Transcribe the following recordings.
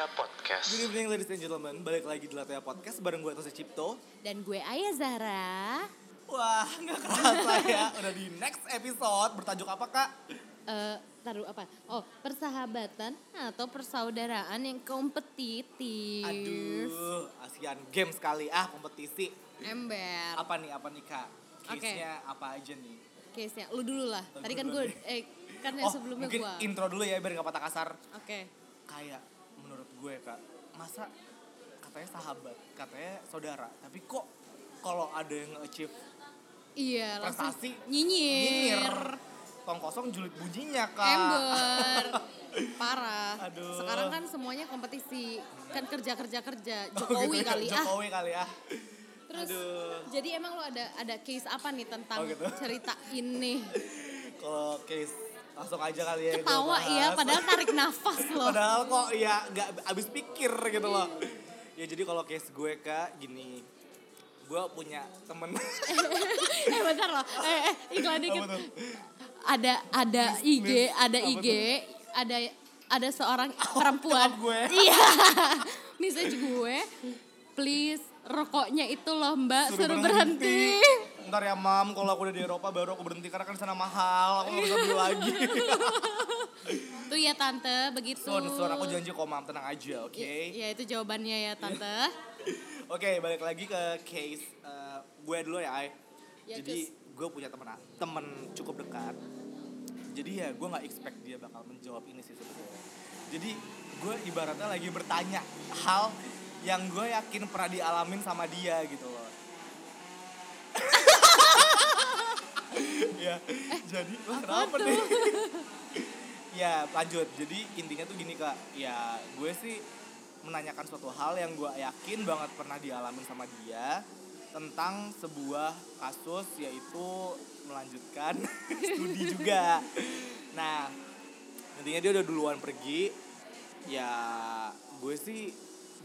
Latea Podcast. Good evening ladies and gentlemen, balik lagi di Latea Podcast bareng gue Tosi Cipto Dan gue Ayah Zahra. Wah gak kerasa ya, udah di next episode bertajuk apa kak? Eh, taruh apa? Oh, persahabatan atau persaudaraan yang kompetitif. Aduh, Asian Games kali ah kompetisi Ember. Apa nih, apa nih kak? Case-nya apa aja nih? Case-nya lu dulu lah. Tadi kan gue eh kan yang Oh sebelumnya mungkin gue. intro dulu ya biar gak patah kasar Oke. Kayak menurut gue kak, masa katanya sahabat, katanya saudara Tapi kok kalau ada yang nge-achieve Iya, langsung prestasi nyinyir. nyinyir Tong kosong julid bunyinya kak Ember. Parah. Aduh. Sekarang kan semuanya kompetisi. Kan kerja-kerja-kerja. Oh, Jokowi gitu ya, kali ah. Jokowi kali ya Terus Aduh. jadi emang lo ada ada case apa nih tentang Oh, gitu. cerita ini? Kalau case langsung aja kali ya kita Ketawa ya, padahal tarik nafas loh. Padahal kok ya nggak abis pikir gitu loh. Ya jadi kalau case gue kak gini, gue punya temen eh bentar loh, eh, eh iklan dikit. Ada ada IG, ada IG, ada ada seorang perempuan. gue. Iya. Message gue, please rokoknya itu loh mbak suruh, berhenti. Ntar ya mam, kalau aku udah di Eropa baru aku berhenti karena kan di sana mahal, aku nggak bisa beli lagi. Tuh ya tante, begitu. Son, son, aku janji kok mam tenang aja, oke? Ya itu jawabannya ya tante. Oke, balik lagi ke case eh, gue dulu ya, Ay. Ya, Jadi gue punya temen temen cukup dekat. Jadi ya gue nggak expect dia bakal menjawab ini sih sebenarnya. Jadi gue ibaratnya lagi bertanya hal yang gue yakin pernah dialamin sama dia gitu loh. ya, jadi wah, kenapa nih? ya lanjut. Jadi intinya tuh gini kak. Ya gue sih menanyakan suatu hal yang gue yakin banget pernah dialamin sama dia tentang sebuah kasus yaitu melanjutkan studi juga. Nah, intinya dia udah duluan pergi. Ya, gue sih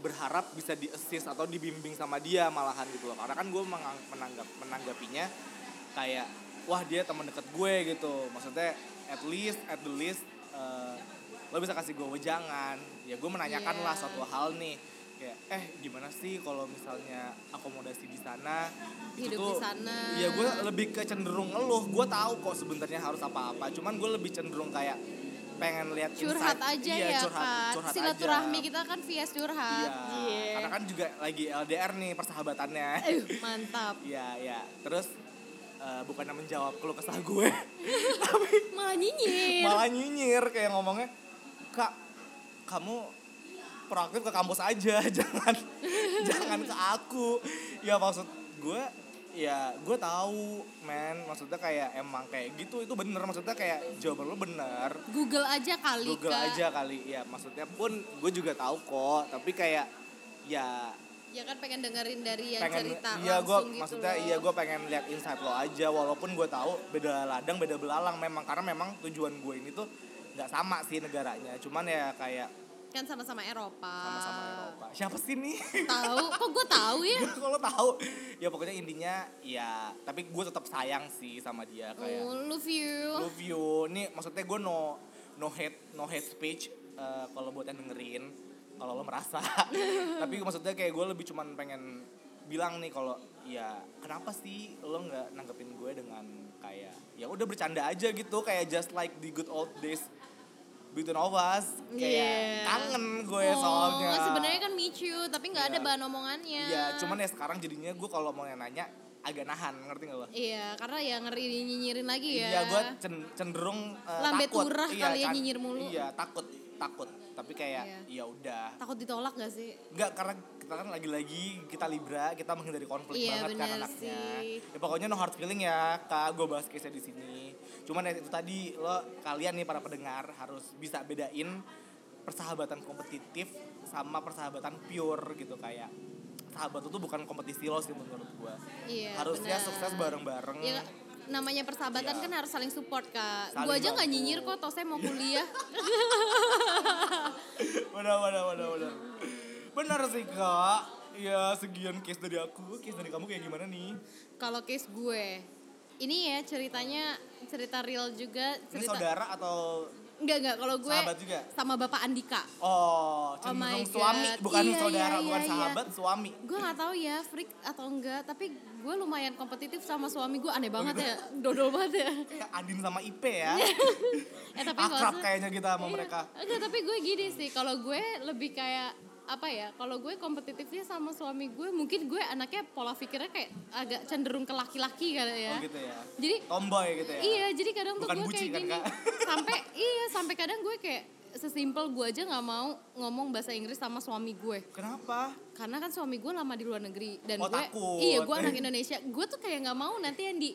berharap bisa di assist atau dibimbing sama dia malahan gitu loh. Karena kan gue menanggap menanggapinya kayak wah dia teman deket gue gitu. Maksudnya at least at the least eh, lo bisa kasih gue wejangan. Ya gue menanyakan Iya. lah suatu hal nih kayak eh gimana sih kalau misalnya akomodasi di sana itu Hidup tuh di sana. Iya gue lebih ke cenderung ngeluh. Gue tahu kok sebenarnya harus apa-apa. Cuman gue lebih cenderung kayak pengen lihat Curhat insight. aja Iya, ya curhat, kan. curhat Silaturahmi aja. kita kan via curhat. Iya. Karena kan juga lagi LDR nih persahabatannya. Eh, mantap. Iya, iya. Terus eh, bukannya menjawab keluh kesah gue, tapi Malah nyinyir. malah nyinyir kayak ngomongnya, "Kak, kamu proaktif ke kampus aja, jangan jangan ke aku." Ya maksud gue ya gue tahu men maksudnya kayak emang kayak gitu itu bener maksudnya kayak jawaban lu bener Google aja kali Google Kak. aja kali ya maksudnya pun gue juga tahu kok tapi kayak ya Ya kan pengen dengerin dari yang pengen cerita iya langsung gitu maksudnya loh. iya gue pengen lihat insight lo aja walaupun gue tahu beda ladang beda belalang memang karena memang tujuan gue ini tuh nggak sama sih negaranya cuman ya kayak kan sama-sama Eropa. sama-sama Eropa siapa sih nih Tahu? Kok gue tahu ya? kalau tahu ya pokoknya intinya ya tapi gue tetap sayang sih sama dia kayak Oh, love you. love you nih maksudnya gue no no hate no hate speech eh, kalau buat yang dengerin kalau lo merasa tapi maksudnya kayak gue lebih cuman pengen bilang nih kalau ya kenapa sih lo nggak nanggepin gue dengan kayak ya udah bercanda aja gitu kayak just like the good old days between of us kayak Yeah. kangen gue oh, soalnya sebenarnya kan meet you, tapi nggak ada Iya. bahan omongannya. Iya, cuman ya sekarang jadinya gue kalau mau nanya agak nahan, ngerti gak lo? Iya, karena ya ngeri nyinyirin lagi ya. Iya, gue cen- cenderung eh, Lambe takut. turah Iya, kali ya kan- nyinyir mulu. Iya, takut, takut. Tapi kayak Iya. ya udah. Takut ditolak gak sih? Enggak karena kita kan lagi-lagi kita Libra, kita menghindari konflik Iya, banget kan bener anaknya. sih. Ya pokoknya no hard feeling ya, Kak. Gue bahas case di sini. Cuman ya itu tadi lo kalian nih para pendengar harus bisa bedain persahabatan kompetitif sama persahabatan pure gitu kayak sahabat itu bukan kompetisi lo sih menurut gue. Iya. Harusnya benar. sukses bareng-bareng. Ya, namanya persahabatan Iya. kan harus saling support kak. Gue aja nggak nyinyir kok, toh saya mau kuliah. Benar, benar, benar, benar. Benar sih kak. Ya sekian case dari aku, case dari kamu kayak gimana nih? Kalau case gue, ini ya ceritanya cerita real juga. Ini Cerita saudara atau Enggak enggak kalau gue Sahabat juga? sama Bapak Andika. Oh, Oh cenderung suami, God. bukan Iya, saudara, iya, bukan iya, sahabat, suami. Gue nggak tahu ya freak atau enggak, tapi gue lumayan kompetitif sama suami gue aneh banget gitu? ya, dodol banget ya. Kayak Adin sama Ipe ya. eh tapi Akrab kayaknya kita sama Iya. mereka. Enggak, tapi gue gini sih, kalau gue lebih kayak apa ya? Kalau gue kompetitifnya sama suami gue, mungkin gue anaknya pola pikirnya kayak agak cenderung ke laki-laki kali ya. Oh gitu ya. Jadi Tomboy gitu ya. Iya, jadi kadang tuh Bukan gue buci kayak kan, gini. Kak? Sampai iya, sampai kadang gue kayak sesimpel gue aja nggak mau ngomong bahasa Inggris sama suami gue. Kenapa? karena kan suami gue lama di luar negeri dan Oh, gue takut. iya gue anak Indonesia. Gue tuh kayak nggak mau nanti yang di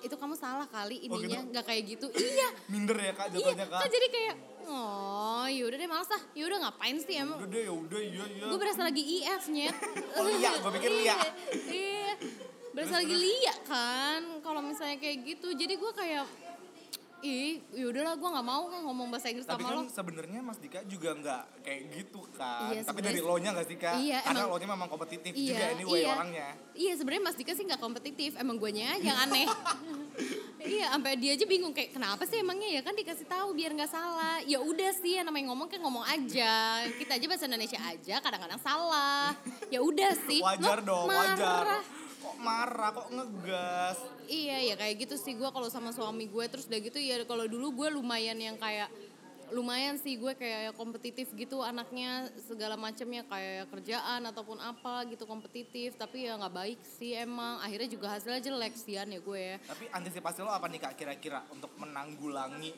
itu kamu salah kali Oh, ininya. gitu? nggak kayak gitu. Iya. Minder ya kak iya jatuhnya kak. kan jadi kayak oh yaudah deh males ah yaudah ngapain sih emang? Udah deh, ya udah iya iya. gue berasa lagi IF nyet. Oh, Lia, gua pikir iya, iya. Berasa lagi Lia kan kalau misalnya kayak gitu. Jadi gue kayak ih yaudahlah gue nggak mau kan ngomong bahasa Inggris Tapi sama lo kan sebenarnya Mas Dika juga nggak kayak gitu kan. Iya, Tapi dari lo nya sih kak? Iya, Karena emang- lo nya memang kompetitif iya juga anyway iya orangnya. iya sebenarnya Mas Dika sih nggak kompetitif emang guanya aja yang aneh iya sampai dia aja bingung kayak kenapa sih emangnya ya kan dikasih tahu biar nggak salah ya udah sih yang namanya ngomong kan ngomong aja kita aja bahasa Indonesia aja kadang-kadang salah ya udah sih Wajar Lo dong, marah. wajar. Marah, kok ngegas? Iya ya kayak gitu sih gue kalau sama suami gue terus udah gitu ya kalau dulu gue lumayan yang kayak lumayan sih gue kayak kompetitif gitu anaknya segala macamnya kayak kerjaan ataupun apa gitu kompetitif tapi ya nggak baik sih emang akhirnya juga hasilnya jelek sian ya gue ya Tapi antisipasi lo apa nih kak kira-kira untuk menanggulangi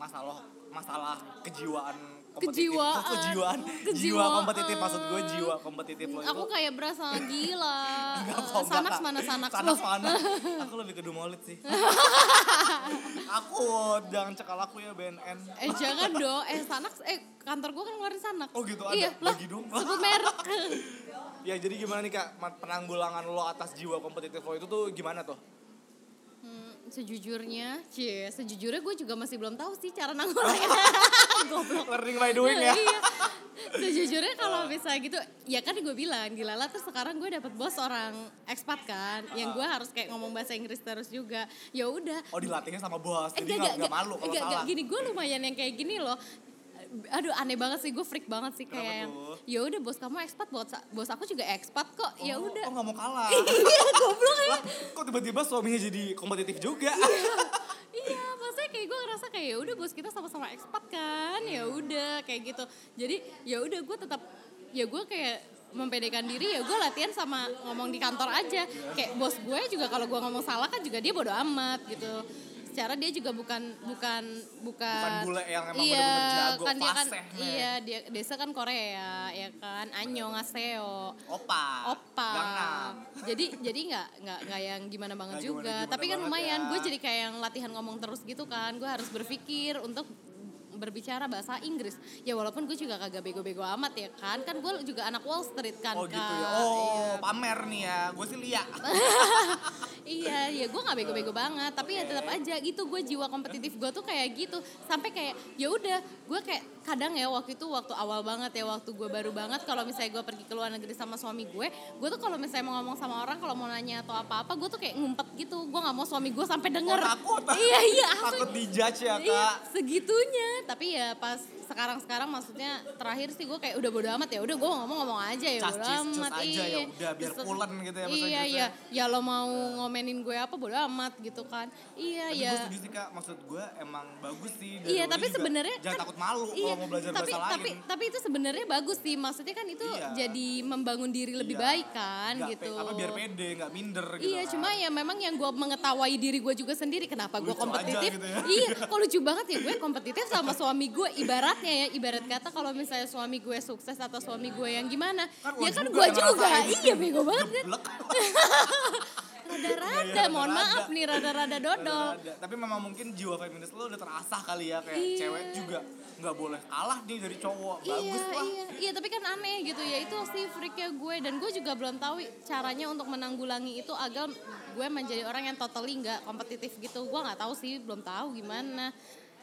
masalah masalah kejiwaan? Kejiwaan. Oh, kejiwaan. Jiwa kompetitif maksud gue jiwa kompetitif lo itu. aku kayak berasa gila enggak, sanak mana sanak Sanak mana? Aku lebih ke Dumolit sih. aku jangan cekal aku ya BNN. eh jangan dong eh sanak eh kantor gue kan ngeluarin sanak Oh gitu, ada. iya lah Bagi dong. sebut merek Ya jadi gimana nih kak penanggulangan lo atas jiwa kompetitif lo itu tuh gimana tuh? Sejujurnya, cie, sejujurnya gue juga masih belum tahu sih cara nanggulangin. Goblok. Learning by doing ya. Iya. Sejujurnya kalau misalnya gitu, ya kan gue bilang gila lah terus sekarang gue dapet bos orang ekspat kan, yang gue harus kayak ngomong bahasa Inggris terus juga. Ya udah. Oh dilatihnya sama bos, jadi Enggak, nggak enggak, nggak malu kalau salah. gini gue lumayan yang kayak gini loh. Aduh aneh banget sih gue freak banget sih kayak yang ya udah bos kamu ekspat bos bos aku juga ekspat kok. Ya Oh, udah. Oh nggak mau kalah. iya goblok ya. Kok tiba-tiba suaminya jadi kompetitif juga? iya. Maksudnya kayak gue ngerasa kayak ya udah bos kita sama-sama ekspat kan. Ya udah kayak gitu. Jadi ya udah gue tetap ya gue kayak mempedekan diri ya gue latihan sama ngomong di kantor aja. Kayak bos gue juga kalau gue ngomong salah kan juga dia bodo amat gitu secara dia juga bukan bukan bukan Bukan bule yang emang iya, bener-bener jago, kan dia kan nih. iya dia desa kan Korea ya kan Anyong Aseo Opa. opa Gangnam. jadi jadi nggak nggak nggak yang gimana banget Nggak juga gimana-gimana tapi kan lumayan ya. gue jadi kayak yang latihan ngomong terus gitu kan gue harus berpikir untuk berbicara bahasa Inggris ya walaupun gue juga kagak bego-bego amat ya kan kan gue juga anak Wall Street kan Oh gitu ya. Oh iya. pamer nih ya. Gue sih liat. iya ya gue nggak bego-bego banget tapi ya tetap aja gitu gue jiwa kompetitif gue tuh kayak gitu sampai kayak ya udah gue kayak kadang ya waktu itu waktu awal banget ya waktu gue baru banget kalau misalnya gue pergi ke luar negeri sama suami gue gue tuh kalau misalnya mau ngomong sama orang kalau mau nanya atau apa-apa gue tuh kayak ngumpet gitu gue nggak mau suami gue sampai denger Oh, takut. iya iya asli. Takut dijudge ya Iya, kak. segitunya. Tapi ya pas sekarang-sekarang maksudnya terakhir sih gue kayak udah bodo amat ya. Udah gue ngomong-ngomong aja ya bodo amat. aja ya iya. udah, biar Terus- pulen gitu ya Iya iya. Ya lo mau ngomenin gue apa bodo amat gitu kan. Iya Tapi ya. gue setuju sih kak. Maksud gue emang bagus sih. Iya tapi sebenarnya jangan kan- takut malu iya, kalau mau belajar tapi, bahasa tapi, lain. Tapi itu sebenarnya bagus sih. Maksudnya kan itu Iya. jadi membangun diri lebih Iya. baik kan Nggak gitu. pe- apa biar pede, nggak minder gitu. Iya, kan. cuma ya memang yang gue mengetahui diri gue juga sendiri kenapa gue kompetitif. gitu ya. Iya, kok lucu banget ya gue kompetitif sama suami gue. Ibaratnya ya, ibarat kata kalau misalnya suami gue sukses atau suami gue yang gimana, Kan ya kan juga gue juga. ngerasain. Iya, bego banget kan. Rada-rada, Iya, mohon maaf nih, rada-rada dodol. Tapi memang mungkin jiwa feminis lo udah terasah kali ya kayak Iya. cewek juga nggak boleh kalah dia dari cowok. Bagus iya, lah. iya, iya, tapi kan aneh gitu ya. Itu sih freaknya gue dan gue juga belum tahu caranya untuk menanggulangi itu agar gue menjadi orang yang totally nggak kompetitif gitu. Gue nggak tahu sih, belum tahu gimana.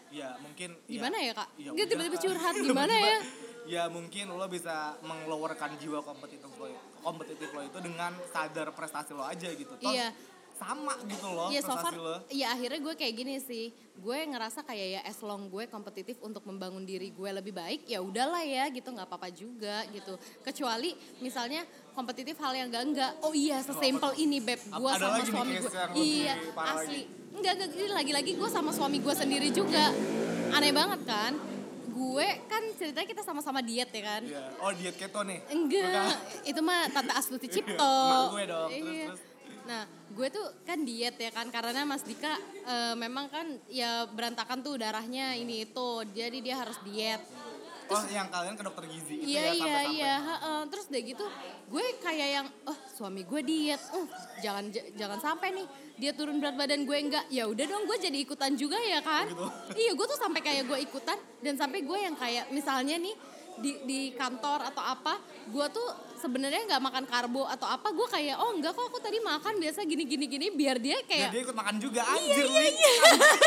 Ya mumkin Gimana ya, Kak? Ya Nggak tiba-tiba curhat, gimana ya? ya mungkin lo bisa mengeluarkan jiwa kompetitif lo kompetitif lo itu dengan sadar prestasi lo aja gitu. Toh, Iya. sama gitu loh Iya so far, prestasi lo. ya akhirnya gue kayak gini sih. Gue ngerasa kayak ya as long gue kompetitif untuk membangun diri gue lebih baik, ya udahlah ya gitu nggak apa-apa juga gitu. Kecuali misalnya kompetitif hal yang enggak enggak. Oh iya, sesimpel ini beb, gue sama suami gue. Iya, asli. Enggak, enggak, ini lagi-lagi gue sama suami gue sendiri juga. Aneh banget kan? Gue kan ceritanya kita sama-sama diet ya kan? Iya. Oh diet keto nih. Enggak, itu mah Tante Astuti Cipto. Emak gue dong, terus, Iya. terus. Nah, gue tuh kan diet ya kan karena Mas Dika eh, memang kan ya berantakan tuh darahnya ini itu. Jadi dia harus diet. Oh. yang kalian ke dokter gizi itu Iya ya iya sampai-sampai. iya, heeh. terus udah gitu gue kayak yang oh suami gue diet, oh jangan jangan sampai nih dia turun berat badan gue enggak, ya udah dong gue jadi ikutan juga ya kan, Gitu. iya gue tuh sampai kayak gue ikutan dan sampai gue yang kayak misalnya nih di di kantor atau apa, gue tuh sebenarnya nggak makan karbo atau apa, gue kayak oh enggak kok aku tadi makan biasa gini gini gini biar dia Ya, kayak dia ikut makan juga. Anjir iya, iya, ya Allah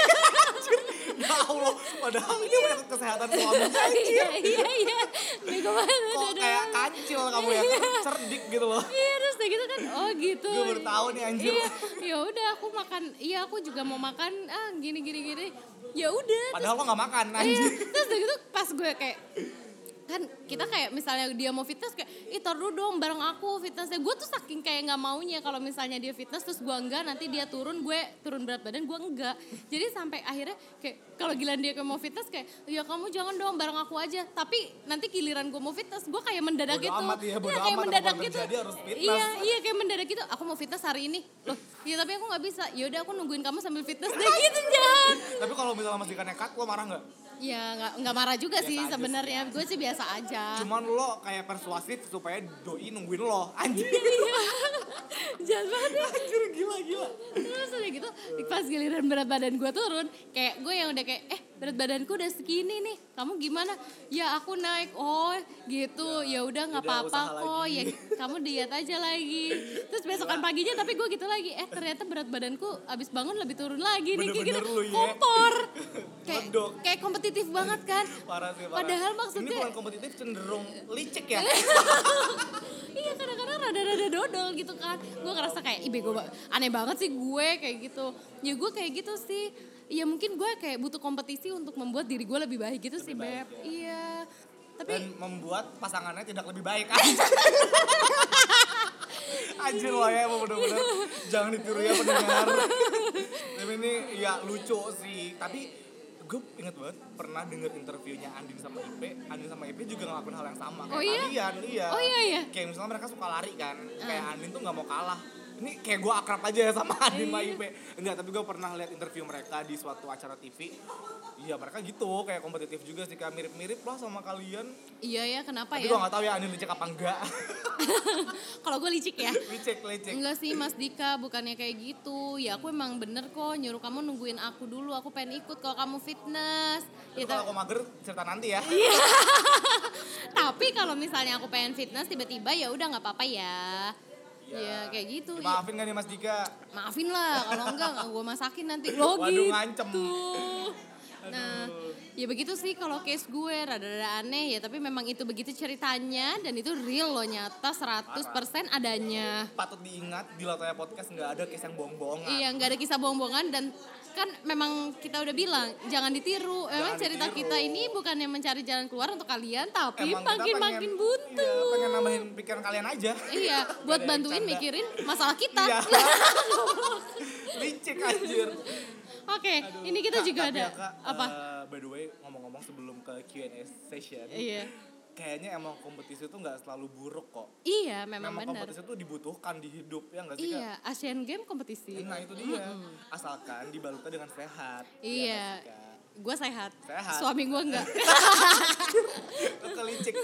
padahal ini menyangkut kesehatan suaminya iya iya iya, bego banget. kok kayak kancil kamu ya cerdik gitu loh Iya terus udah gitu kan oh gitu. gue baru tahu nih anjir Iya, ya udah aku makan. Iya aku juga mau makan ah gini gini gini. Ya udah. padahal lo gak makan Iya, anjir terus udah gitu pas gue kayak kan kita kayak misalnya dia mau fitness kayak ih dulu dong bareng aku fitnessnya. Gue tuh saking kayak nggak maunya kalau misalnya dia fitness terus gue enggak nanti dia turun gue turun berat badan gue enggak. Jadi sampai akhirnya kayak kalau giliran dia kayak mau fitness kayak ya kamu jangan dong bareng aku aja. Tapi nanti giliran gue mau fitness gue kayak mendadak Bodo gitu. amat ya, bodo kayak amat, mendadak gitu. Iya iya kayak mendadak gitu. Aku mau fitness hari ini. Loh iya tapi aku nggak bisa. Ya udah aku nungguin kamu sambil fitness deh. Gitu jahat tapi kalau misalnya masih nekat lo marah nggak ya nggak nggak marah juga Biasa sih sebenarnya. gue sih biasa aja. Cuman lo kayak persuasif supaya doi nungguin lo anjir jahat banget ya. Anjir gila gila. Terus udah gitu pas giliran berat badan gue turun kayak gue yang udah kayak eh berat badanku udah segini nih kamu gimana? Ya aku naik. Oh gitu. Ya udah nggak Udah, apa-apa kok. lagi. ya kamu diet aja lagi. Terus besokan paginya tapi gue gitu lagi eh ternyata berat badanku abis bangun lebih turun lagi nih. Kayak gitu. Ya. kompor kayak kayak kompetitif banget kan. Parah sih parah. Padahal ini maksudnya- bukan kompetitif cenderung licik ya dodol gitu kan. Gue ngerasa kayak ih bego ba- aneh banget sih gue kayak gitu. Ya gue kayak gitu sih. Ya mungkin gue kayak butuh kompetisi untuk membuat diri gue lebih baik gitu sih beb. iya. Tapi dan membuat pasangannya tidak lebih baik. Anjir lo ya bener-bener. Jangan ditiru ya pendengar. Tapi ini ya lucu sih. Tapi gue inget banget pernah denger interviewnya Andin sama Ipe Andin sama Ipe juga ngelakuin hal yang sama kayak Oh iya? kalian iya Oh iya, iya? kayak misalnya mereka suka lari kan kayak Ah. Andin tuh nggak mau kalah ini kayak gue akrab aja ya sama Andin sama Iya. Ipe enggak tapi gue pernah lihat interview mereka di suatu acara TV Iya mereka gitu kayak kompetitif juga sih kayak mirip-mirip lah sama kalian iya ya kenapa tapi ya gue gak tahu ya Andin licik apa enggak kalau gue licik ya Licik, licik Enggak sih Mas Dika, bukannya kayak gitu. Ya aku emang bener kok nyuruh kamu nungguin aku dulu. Aku pengen ikut kalau kamu fitness. Tapi Ya, kalau ta- aku mager cerita nanti ya tapi kalau misalnya aku pengen fitness tiba-tiba ya udah nggak apa-apa ya. Ya kayak gitu. Ya, Maafin gak nih Mas Dika maafin lah kalau enggak gue masakin nanti lo Waduh, gitu. ngancem. Nah, ya begitu sih kalau case gue rada-rada aneh ya, tapi memang itu begitu ceritanya dan itu real loh nyata 100% adanya. Patut diingat di Latoya Podcast gak ada case yang bohong-bohongan Iya, nggak ada kisah bohong-bohongan dan kan memang kita udah bilang jangan ditiru. Memang Jangan cerita ditiru. kita ini bukannya mencari jalan keluar untuk kalian, tapi Emang kita makin makin pengen- buntu. Iya, pengen nambahin pikiran kalian aja Iya, buat yang bantuin canda. mikirin masalah kita. Iya Licik anjir Oke, ini kita Kak, juga tapi ada ya, Kak, apa? eh, by the way ngomong-ngomong sebelum ke Q&A session Iya. Kayaknya emang kompetisi itu gak selalu buruk kok Iya, memang, Memang benar. kompetisi itu dibutuhkan di hidup ya gak sih Kak? Iya, Asian Game kompetisi. Nah itu dia Asalkan dibalutnya dengan sehat ya Iya. nggak Kak? Gue sehat. Sehat. Suami gue enggak. kelicik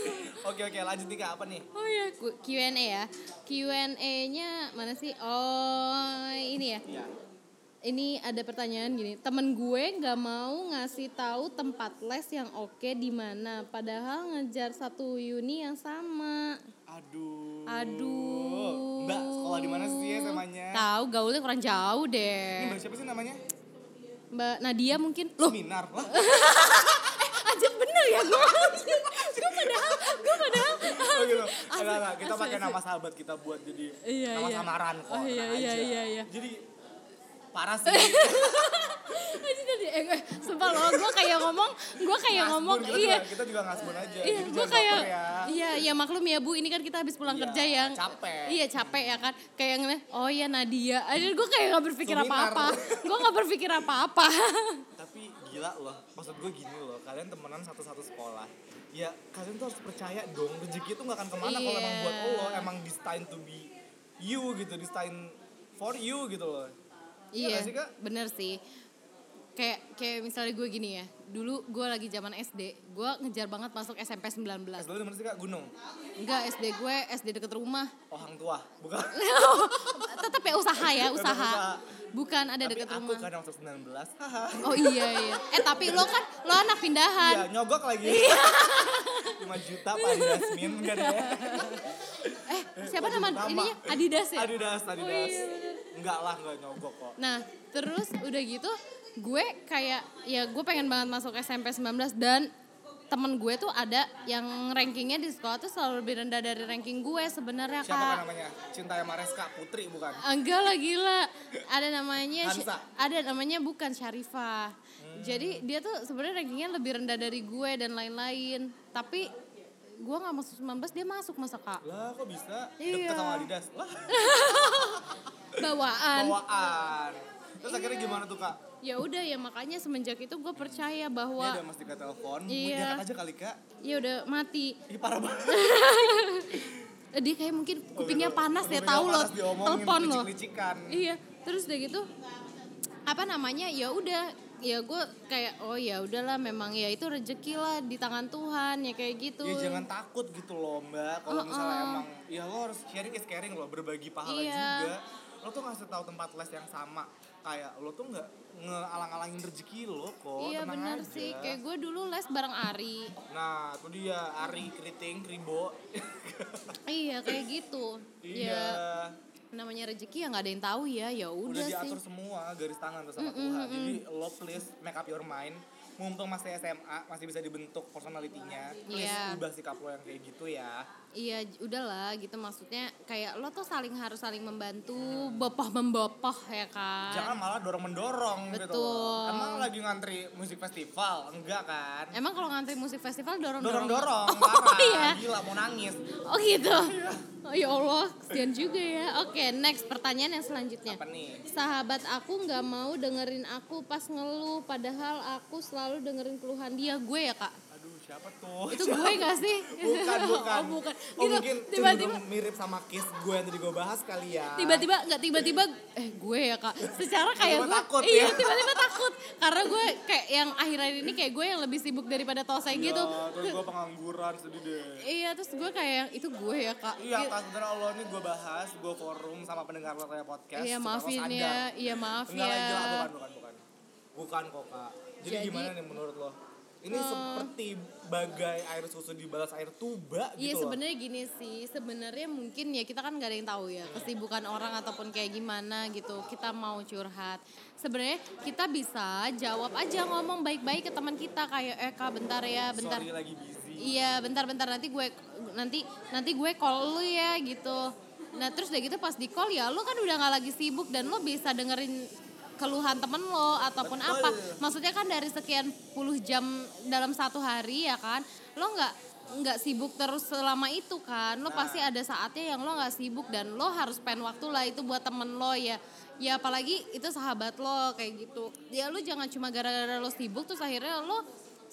oke oke lanjut nih kak apa nih oh ya, Q- Q&A ya. Q&A-nya mana sih? Oh, ini ya. ya Ini ada pertanyaan gini, temen gue nggak mau ngasih tahu tempat les yang oke di mana, padahal ngejar satu uni yang sama. aduh Aduh. mbak sekolah di mana sih SMA-nya Tahu gaulnya kurang jauh ini deh. mbak siapa sih namanya Mbak Nadia mungkin. Loh, seminar lah aja bener ya gue. gue padahal, gue padahal. oh gitu Enggak, kita pakai nama sahabat kita buat jadi Iya, nama iya. samaran kok Oh, iya, iya, iya, iya. jadi parah sih. Aja tadi, eh, sumpah loh, gue kayak ngomong, gue kayak ngomong, kita iya, juga, kita juga ngasbun aja. Iya, gue kayak, ya. iya, ya maklum ya bu, ini kan kita habis pulang Iya, kerja yang, capek. iya capek ya kan, kayak ngeliat, oh ya Nadia, aja gue kayak gak berpikir Seminar. apa-apa, gue gak berpikir apa-apa. tapi gila loh maksud gue gini loh kalian temenan satu-satu sekolah. Ya kalian tuh harus percaya dong rezeki itu nggak akan ke mana kalau Iya. emang buat lo emang destined to be you gitu destined for you gitu loh Iya, nggak sih, Kak? bener sih. Kayak kayak misalnya gue gini ya, dulu gue lagi zaman SD, gue ngejar banget masuk SMP 19. es dulu di mana sih kak gunung Enggak, SD gue SD deket rumah. oh hang tua bukan Tetap ya usaha ya, Tetap usaha. Bukan ada tapi deket aku rumah. kadang masuk 19 haha Oh iya iya. Eh tapi lo kan lo anak pindahan. iya nyogok lagi Iya. 5 juta pak Jasmine kan ya Eh siapa nama Nama. ininya Adidas ya? Adidas Adidas Oh, iya, bener. Enggak lah enggak nyogok kok Nah terus udah gitu gue kayak ya gue pengen banget masuk SMP 19 dan temen gue tuh ada yang rankingnya di sekolah tuh selalu lebih rendah dari ranking gue sebenarnya siapa kak. kan namanya Cinta Mareska Putri bukan Enggak lah gila. Ada namanya Hansa. ada namanya bukan Syarifah. Jadi dia tuh sebenarnya rankingnya lebih rendah dari gue dan lain-lain. Tapi gue nggak masuk 19 dia masuk masa kak. lah kok bisa Iya. deket sama Adidas lah Bawaan. bawaan terus akhirnya gimana tuh kak Ya udah ya makanya semenjak itu gue percaya bahwa ada mas Dika telepon Iya. diangkat aja kali kak ya udah mati. Ih parah banget Dia kayak mungkin kupingnya panas ya tahu loh telepon loh. Iya, terus udah gitu apa namanya? Ya udah ya gue kayak oh ya udahlah memang ya itu rezeki lah di tangan Tuhan ya kayak gitu. ya jangan takut gitu loh mbak kalau Uh-uh. misalnya emang ya lo harus sharing is caring loh berbagi pahala Iya. juga lo tuh ngasih tahu tempat les yang sama kayak lo tuh nggak ngealang-alangin rezeki lo kok iya tenang benar aja. sih, kayak gue dulu les bareng Ari. nah itu dia Ari Keriting Kribo Iya kayak gitu. iya Ya namanya rezeki ya nggak ada yang tahu ya, ya udah udah sih. diatur semua garis tangan tuh sama Tuhan jadi lo please make up your mind mumpung masih SMA masih bisa dibentuk personalitinya please Iya. ubah sikap lo yang kayak gitu ya Iya, udahlah gitu maksudnya kayak lo tuh saling harus saling membantu, bopoh membopoh ya kan. jangan malah dorong mendorong gitu Betul. loh. emang lagi ngantri musik festival enggak kan Emang kalau ngantri musik festival dorong dorong dorong Oh, parah iya. gila mau nangis Oh gitu. Oh ya Allah, kesian juga ya. Oke, next pertanyaan yang selanjutnya. apa nih Sahabat aku nggak mau dengerin aku pas ngeluh, padahal aku selalu dengerin keluhan dia. Gue ya kak. Siapa tuh Itu gue gak sih? bukan bukan oh bukan. oh Gitu, mungkin tiba-tiba mirip sama kiss gue yang tadi gue bahas kali ya tiba-tiba nggak tiba-tiba eh gue ya kak secara kayak gue takut iya ya. tiba-tiba takut karena gue kayak yang akhir-akhir ini kayak gue yang lebih sibuk daripada Tosai Iya, gitu terus gue pengangguran sedih deh iya terus gue kayak itu gue ya kak Iya, kak sebenarnya Allah ini gue bahas, gue forum sama pendengar podcast. iya maafin ya iya maaf Enggak, ya enggak, bukan, bukan, bukan. Bukan kok kak. Jadi, Jadi- gimana nih menurut lo? Ini seperti bagai air susu dibalas air tuba Iya gitu loh. sebenarnya gini sih sebenarnya mungkin ya kita kan gak ada yang tahu ya kesibukan orang ataupun kayak gimana gitu kita mau curhat sebenarnya kita bisa jawab aja ngomong baik-baik ke teman kita kayak eh kak bentar ya bentar Sorry lagi busy. Iya, bentar-bentar nanti gue nanti nanti gue call lu ya gitu. Nah terus udah gitu pas di call ya lu kan udah nggak lagi sibuk dan lu bisa dengerin keluhan temen lo ataupun Betul. apa. Maksudnya kan dari sekian puluh jam dalam satu hari ya kan, lo nggak nggak sibuk terus selama itu kan. Lo Nah. pasti ada saatnya yang lo nggak sibuk dan lo harus spend waktu lah itu buat temen lo ya. Ya apalagi itu sahabat lo kayak gitu. Ya lu jangan cuma gara-gara lo sibuk terus akhirnya lo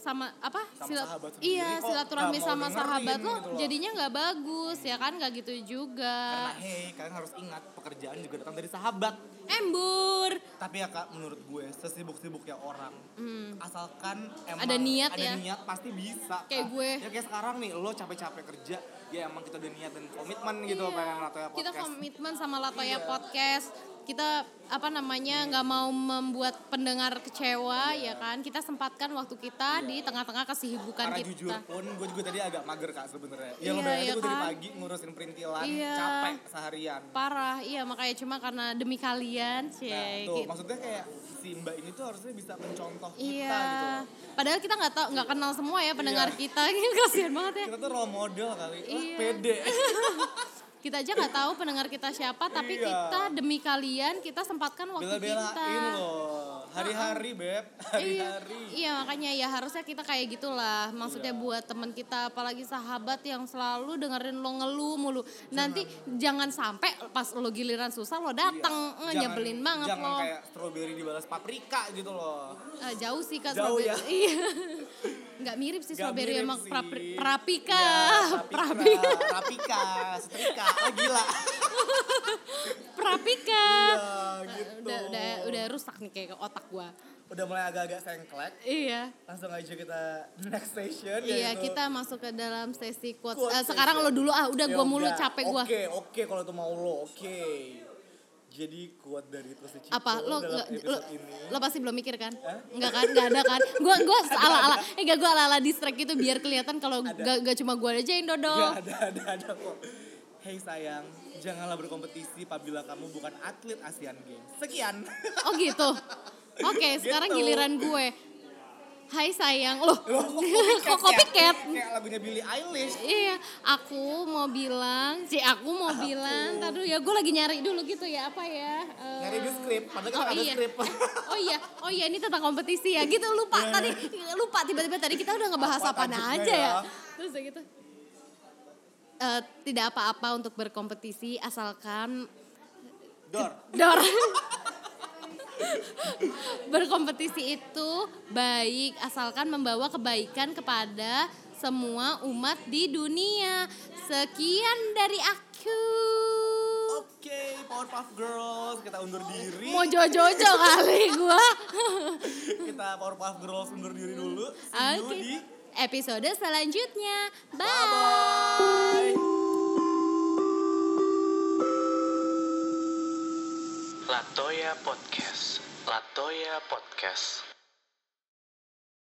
sama apa Sama silat- sahabat sendiri iya kok silaturahmi sama dengerin sahabat lo gitu loh. jadinya nggak bagus ya kan nggak gitu juga Karena hey, kalian harus ingat pekerjaan juga datang dari sahabat. embur Tapi ya kak, menurut gue sesibuk-sibuknya orang, asalkan emang Hmm. Ada niat ada ya. niat pasti bisa. Kayak Kak. gue. Ya kayak sekarang nih, lo capek-capek kerja, ya emang kita udah niat dan komitmen gitu pengen Latoya kita podcast. komitmen sama Latoya Iya. podcast kita apa namanya nggak mau membuat pendengar kecewa ya kan kita sempatkan waktu kita di tengah-tengah kesibukan Karena kita jujur pun gue juga tadi agak mager kak sebenarnya. Ya lo Iya, bayangin iya gue dari kan? pagi ngurusin perintilan, Iya. capek seharian. parah iya makanya cuma karena demi kalian Nah cie tuh gitu. maksudnya kayak si mbak ini tuh harusnya bisa mencontoh kita iya gitu. padahal kita nggak tahu nggak kenal semua ya pendengar Iya. kita kasihan banget ya Kita tuh role model kali, Wah, Iya. pede. kita aja nggak tahu pendengar kita siapa tapi Iya. kita demi kalian kita sempatkan waktu kita Bela-belain loh. Hari-hari, Beb. Iya, Hari-hari. iya makanya ya harusnya kita kayak gitulah. Maksudnya buat teman kita, apalagi sahabat yang selalu dengerin lo ngeluh mulu. Nanti jangan sampai pas lo giliran susah lo datang, Iya. Eh, Jangan- nyebelin banget Jangan lo. kayak strawberry dibalas paprika gitu loh. Eh, jauh sih kak Jauh strawberry. ya? Iya. Nggak mirip sih strawberry emang sih. prapi- prapika. Iya, Prapi- prapika, prapika, setrika. Oh gila. Prapika. Iya, gitu. Udah, udah, udah rusak nih kayak otak gua. Udah mulai agak-agak sengklek. Iya. Langsung aja kita next station Iya, yaitu- kita masuk ke dalam sesi quotes. Quotes Eh, sekarang lo dulu ah, udah Ya gua mulu capek gua. Oke, oke kalau itu mau lo, oke. Jadi quote dari Tosi Ciko apa lo lo, ini. lo pasti belum mikir kan Hah? Enggak kan nggak ada kan gua gua ala ala eh gak gua ala ala distract itu biar kelihatan kalau gak, gak cuma gua aja yang dodol Gak ada, ada, ada kok. Hei sayang, janganlah berkompetisi apabila kamu bukan atlet Asian Games. Sekian. oh gitu oke sekarang Gitu. giliran gue Hai sayang loh Loh, kok copycat Kayak lagunya Billie Eilish. Iya, aku mau bilang, si aku mau bilang, tadi ya gue lagi nyari dulu gitu ya apa ya? eh, Nyari di skrip, padahal kita oh ada iya. skrip. oh iya, oh iya ini tentang kompetisi ya. Gitu lupa tadi, lupa tiba-tiba tadi kita udah ngebahas Apa aja ya. ya? Terus udah gitu. Eh, tidak apa-apa untuk berkompetisi asalkan Dor. dor. berkompetisi itu baik asalkan membawa kebaikan kepada semua umat di dunia. Sekian dari aku. Oke, Powerpuff Girls, kita undur diri. Mau jojo-jojo kali gua. Kita Powerpuff Girls undur diri dulu. Oke. di Episode selanjutnya. Bye. Bye. Latoya Podcast. Latoya Podcast.